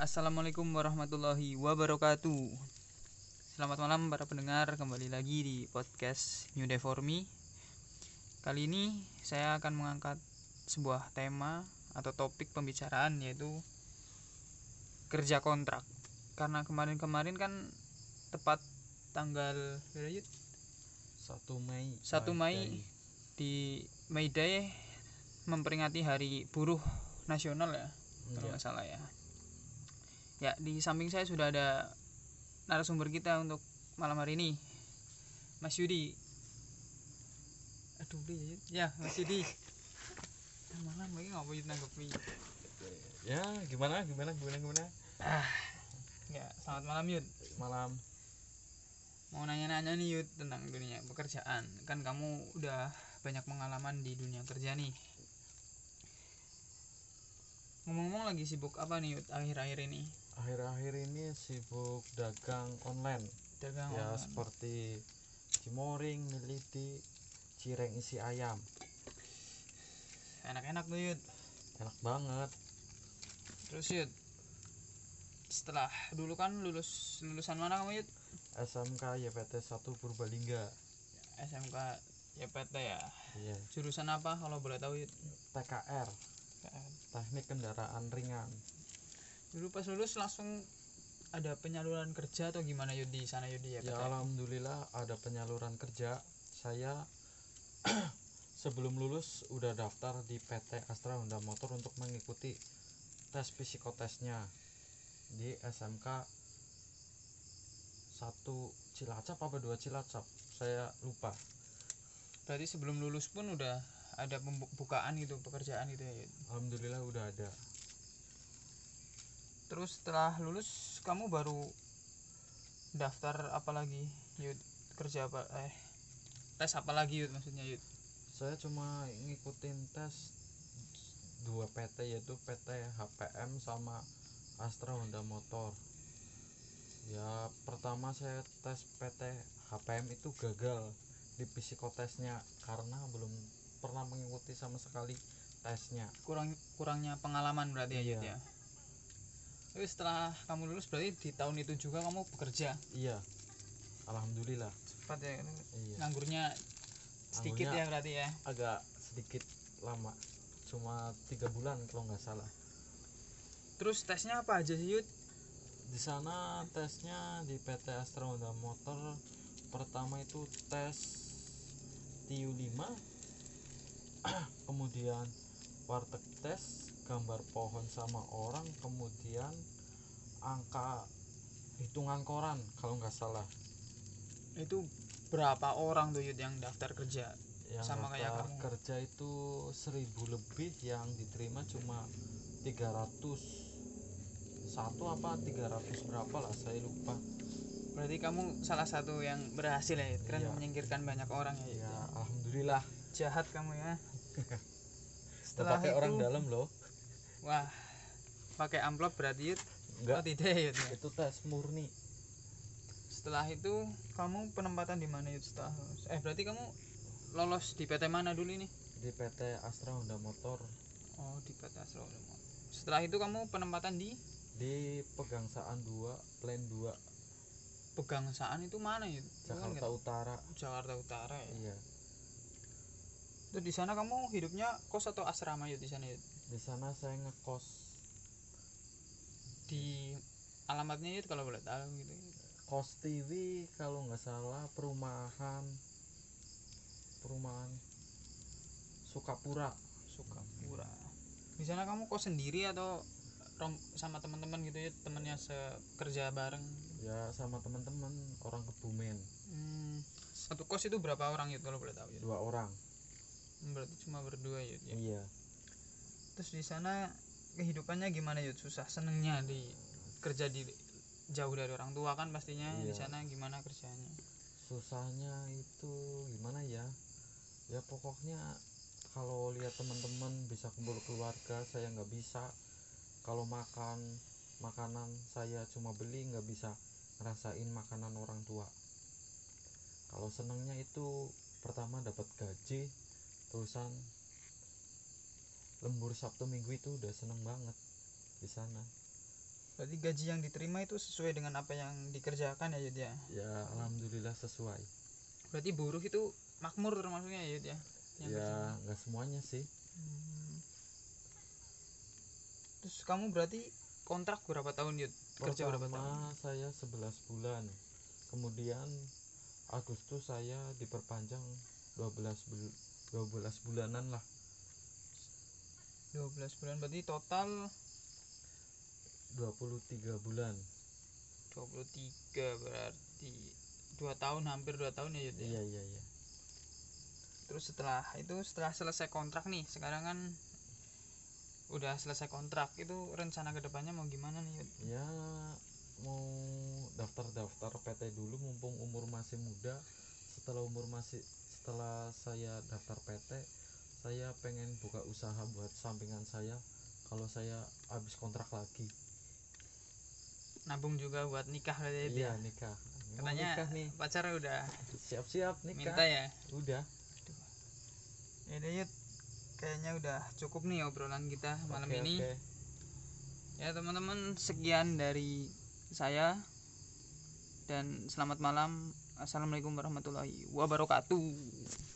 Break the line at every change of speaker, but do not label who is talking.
Assalamualaikum warahmatullahi wabarakatuh Selamat malam para pendengar Kembali lagi di podcast New Day For Me Kali ini saya akan mengangkat sebuah tema Atau topik pembicaraan yaitu Kerja kontrak Karena kemarin-kemarin kan Tepat tanggal berapa, Yud?
1 Mei
1 Mei di May Day memperingati Hari Buruh Nasional ya kalau
Iya.
nggak salah ya. Ya di samping saya sudah ada narasumber kita untuk malam hari ini, Mas Yudi. Aduh, Bi, ya Mas Yudi. Ah, Malam lagi nggak boleh nanggepi.
ya gimana gimana gimana gimana
Ya selamat malam Yud.
malam
Mau nanya-nanya nih Yud tentang dunia pekerjaan. Kan kamu udah banyak pengalaman di dunia kerja nih. Ngomong-ngomong lagi sibuk apa nih Yud akhir-akhir ini?
Akhir-akhir ini sibuk dagang online
Dagang
ya
online.
seperti cimoring militi cireng isi ayam
enak-enak tuh Yud.
enak banget
Terus Yud, setelah dulu kan lulus lulusan mana kamu Yud?
SMK YPT 1 Purbalingga
SMK YPT ya.
iya
Jurusan apa kalau boleh tahu Yud?
TKR teknik kendaraan ringan
Dulu pas lulus langsung ada penyaluran kerja atau gimana Yud di sana Yud di YPT?
ya alhamdulillah ada penyaluran kerja. Saya sebelum lulus udah daftar di PT Astra Honda Motor untuk mengikuti tes psikotesnya di SMK 1 Cilacap apa dua Cilacap? Saya lupa.
Berarti sebelum lulus pun udah ada pembukaan gitu pekerjaan gitu ya Yud.
alhamdulillah udah ada
Terus setelah lulus kamu baru daftar apa lagi Yud? Kerja apa eh tes apa lagi Yud maksudnya Yud?
saya cuma ngikutin tes dua PT yaitu PT HPM sama Astra Honda Motor ya pertama saya tes PT HPM itu gagal di psikotesnya karena belum pernah mengikuti sama sekali tesnya
kurang kurangnya pengalaman berarti ya
Iya.
ya. Tapi setelah kamu lulus berarti di tahun itu juga kamu bekerja.
iya alhamdulillah
Cepat ya.
iya
Nganggurnya sedikit
Nganggurnya
ya berarti ya.
agak sedikit lama cuma tiga bulan kalau nggak salah
Terus tesnya apa aja sih Yud?
di sana tesnya di PT Astra Honda Motor pertama itu tes TIU 5 kemudian warteg tes gambar pohon sama orang kemudian angka hitungan koran kalau nggak salah
Itu berapa orang tuh Yud yang daftar kerja?
yang
Sama kayak kamu.
kerja itu seribu lebih yang diterima cuma 300 satu apa 300 berapa lah saya lupa
Berarti kamu salah satu yang berhasil ya Yud. Keren
Iya.
menyingkirkan banyak orang ya Yud.
ya alhamdulillah
Jahat kamu ya. Setelah
pakai orang
itu-
dalam loh
Wah, pakai amplop berarti Yud?
enggak
Oh tidak ya Yud. ya?
itu tes murni
Setelah itu kamu penempatan di mana Yud setelah lulus? Eh berarti kamu lolos di PT mana dulu ini?
di PT Astra Honda Motor
Oh di PT Astra Ulama. Setelah itu kamu penempatan di
di Pegangsaan 2 Plan 2
Pegangsaan itu mana ya?
Jakarta Utara
Jakarta Utara ya.
iya
Terus di sana kamu hidupnya kos atau asrama ya di sana ya?
Di sana saya ngekos.
Di alamatnya itu kalau boleh tahu gitu.
kos TV kalau nggak salah perumahan. Perumahan Sukapura.
Sukapura. Di sana kamu kos sendiri atau rom sama teman-teman gitu ya temennya sekerja bareng?
Ya sama teman-teman orang Kebumen.
Hmm, satu kos itu berapa orang ya kalau boleh tahu ya?
Dua orang.
Berarti cuma berdua ya.
iya
terus di sana kehidupannya gimana ya susah senengnya di kerja di jauh dari orang tua kan pastinya di
Iya.
sana gimana kerjanya?
Susahnya itu gimana ya? Ya pokoknya kalau lihat teman-teman bisa kumpul keluarga saya nggak bisa. Kalau makan makanan saya cuma beli nggak bisa ngerasain makanan orang tua. Kalau senangnya itu pertama dapat gaji terusan lembur Sabtu Minggu itu udah seneng banget di sana.
Berarti gaji yang diterima itu sesuai dengan apa yang dikerjakan ya Yud ya?
Ya alhamdulillah sesuai.
Berarti buruh itu makmur termasuknya ya Yud ya? Yang
ya nggak semuanya sih.
Hmm. terus kamu berarti kontrak berapa tahun Yud? Kerja berapa tahun?
saya 11 bulan. Kemudian Agustus saya diperpanjang 12 bul 12 bulanan lah
12 bulan berarti total
23 bulan
23 berarti dua tahun hampir dua tahun ya Yud ya?
iya iya iya
terus setelah itu setelah selesai kontrak nih sekarang kan udah selesai kontrak itu rencana ke depannya mau gimana nih Yud?
ya mau daftar-daftar PT dulu mumpung umur masih muda setelah umur masih setelah saya daftar PT saya pengen buka usaha buat sampingan saya kalau saya habis kontrak lagi.
Nabung juga buat nikah berarti ya
iya
ya?
nikah.
Katanya
nikah nih?
pacar udah
siap-siap nikah.
minta ya?
Udah.
Ya udah, Yud kayaknya udah cukup nih obrolan kita malam ini.
oke.
ya teman-teman sekian dari saya. Dan selamat malam. Assalamualaikum warahmatullahi wabarakatuh